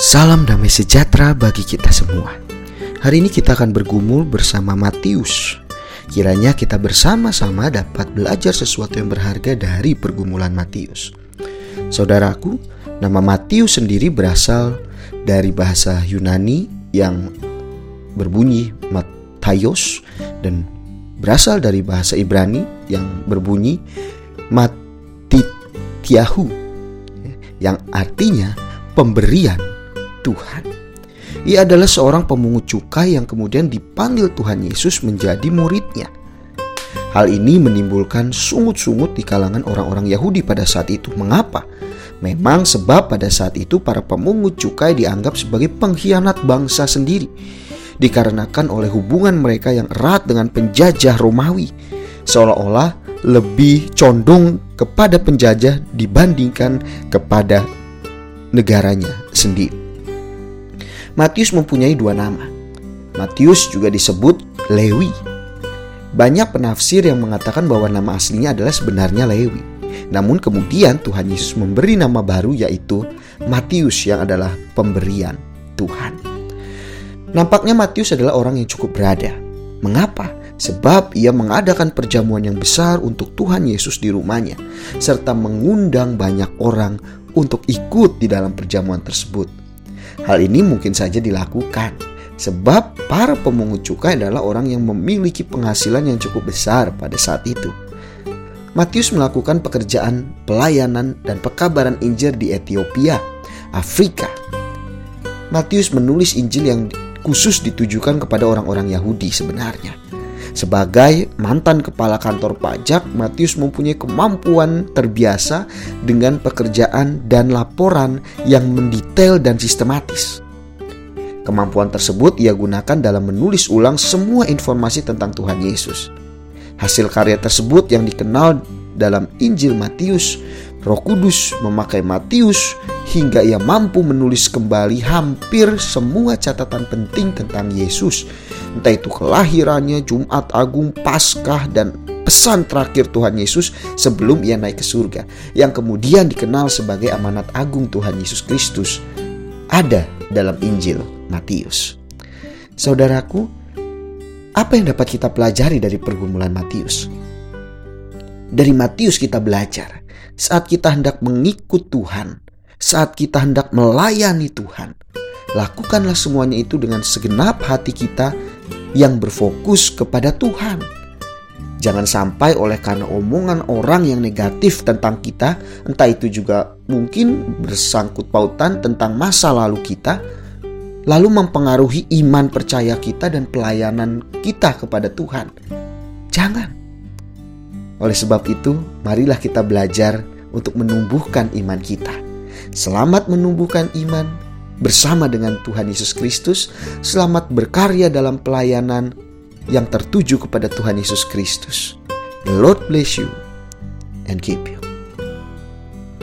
Salam damai sejahtera bagi kita semua. Hari ini kita akan bergumul bersama Matius. Kiranya kita bersama-sama dapat belajar sesuatu yang berharga dari pergumulan Matius. Saudaraku, nama Matius sendiri berasal dari bahasa Yunani yang berbunyi Matayos dan berasal dari bahasa Ibrani yang berbunyi Matityahu yang artinya pemberian Tuhan. Ia adalah seorang pemungut cukai yang kemudian dipanggil Tuhan Yesus menjadi muridnya. Hal ini menimbulkan sungut-sungut di kalangan orang-orang Yahudi pada saat itu. Mengapa? Memang sebab pada saat itu para pemungut cukai dianggap sebagai pengkhianat bangsa sendiri. Dikarenakan oleh hubungan mereka yang erat dengan penjajah Romawi. Seolah-olah lebih condong kepada penjajah dibandingkan kepada negaranya sendiri. Matius mempunyai dua nama. Matius juga disebut Lewi. Banyak penafsir yang mengatakan bahwa nama aslinya adalah sebenarnya Lewi. Namun kemudian Tuhan Yesus memberi nama baru yaitu Matius yang adalah pemberian Tuhan. Nampaknya Matius adalah orang yang cukup berada. Mengapa? Sebab ia mengadakan perjamuan yang besar untuk Tuhan Yesus di rumahnya, serta mengundang banyak orang untuk ikut di dalam perjamuan tersebut. Hal ini mungkin saja dilakukan sebab para pemungut cukai adalah orang yang memiliki penghasilan yang cukup besar pada saat itu. Matius melakukan pekerjaan pelayanan dan pekabaran Injil di Ethiopia, Afrika. Matius menulis Injil yang khusus ditujukan kepada orang-orang Yahudi sebenarnya. Sebagai mantan kepala kantor pajak, Matius mempunyai kemampuan terbiasa dengan pekerjaan dan laporan yang mendetail dan sistematis. Kemampuan tersebut ia gunakan dalam menulis ulang semua informasi tentang Tuhan Yesus. Hasil karya tersebut yang dikenal dalam Injil Matius, Roh Kudus memakai Matius hingga ia mampu menulis kembali hampir semua catatan penting tentang Yesus entah itu kelahirannya, Jumat Agung, Paskah, dan pesan terakhir Tuhan Yesus sebelum ia naik ke surga, yang kemudian dikenal sebagai amanat agung Tuhan Yesus Kristus, ada dalam Injil Matius. Saudaraku, apa yang dapat kita pelajari dari pergumulan Matius? Dari Matius kita belajar, saat kita hendak mengikut Tuhan, saat kita hendak melayani Tuhan, lakukanlah semuanya itu dengan segenap hati kita yang berfokus kepada Tuhan. Jangan sampai oleh karena omongan orang yang negatif tentang kita, entah itu juga mungkin bersangkut pautan tentang masa lalu kita, lalu mempengaruhi iman percaya kita dan pelayanan kita kepada Tuhan. Jangan. Oleh sebab itu, marilah kita belajar untuk menumbuhkan iman kita. Selamat menumbuhkan iman, bersama dengan Tuhan Yesus Kristus, selamat berkarya dalam pelayanan yang tertuju kepada Tuhan Yesus Kristus. The Lord bless you and keep you.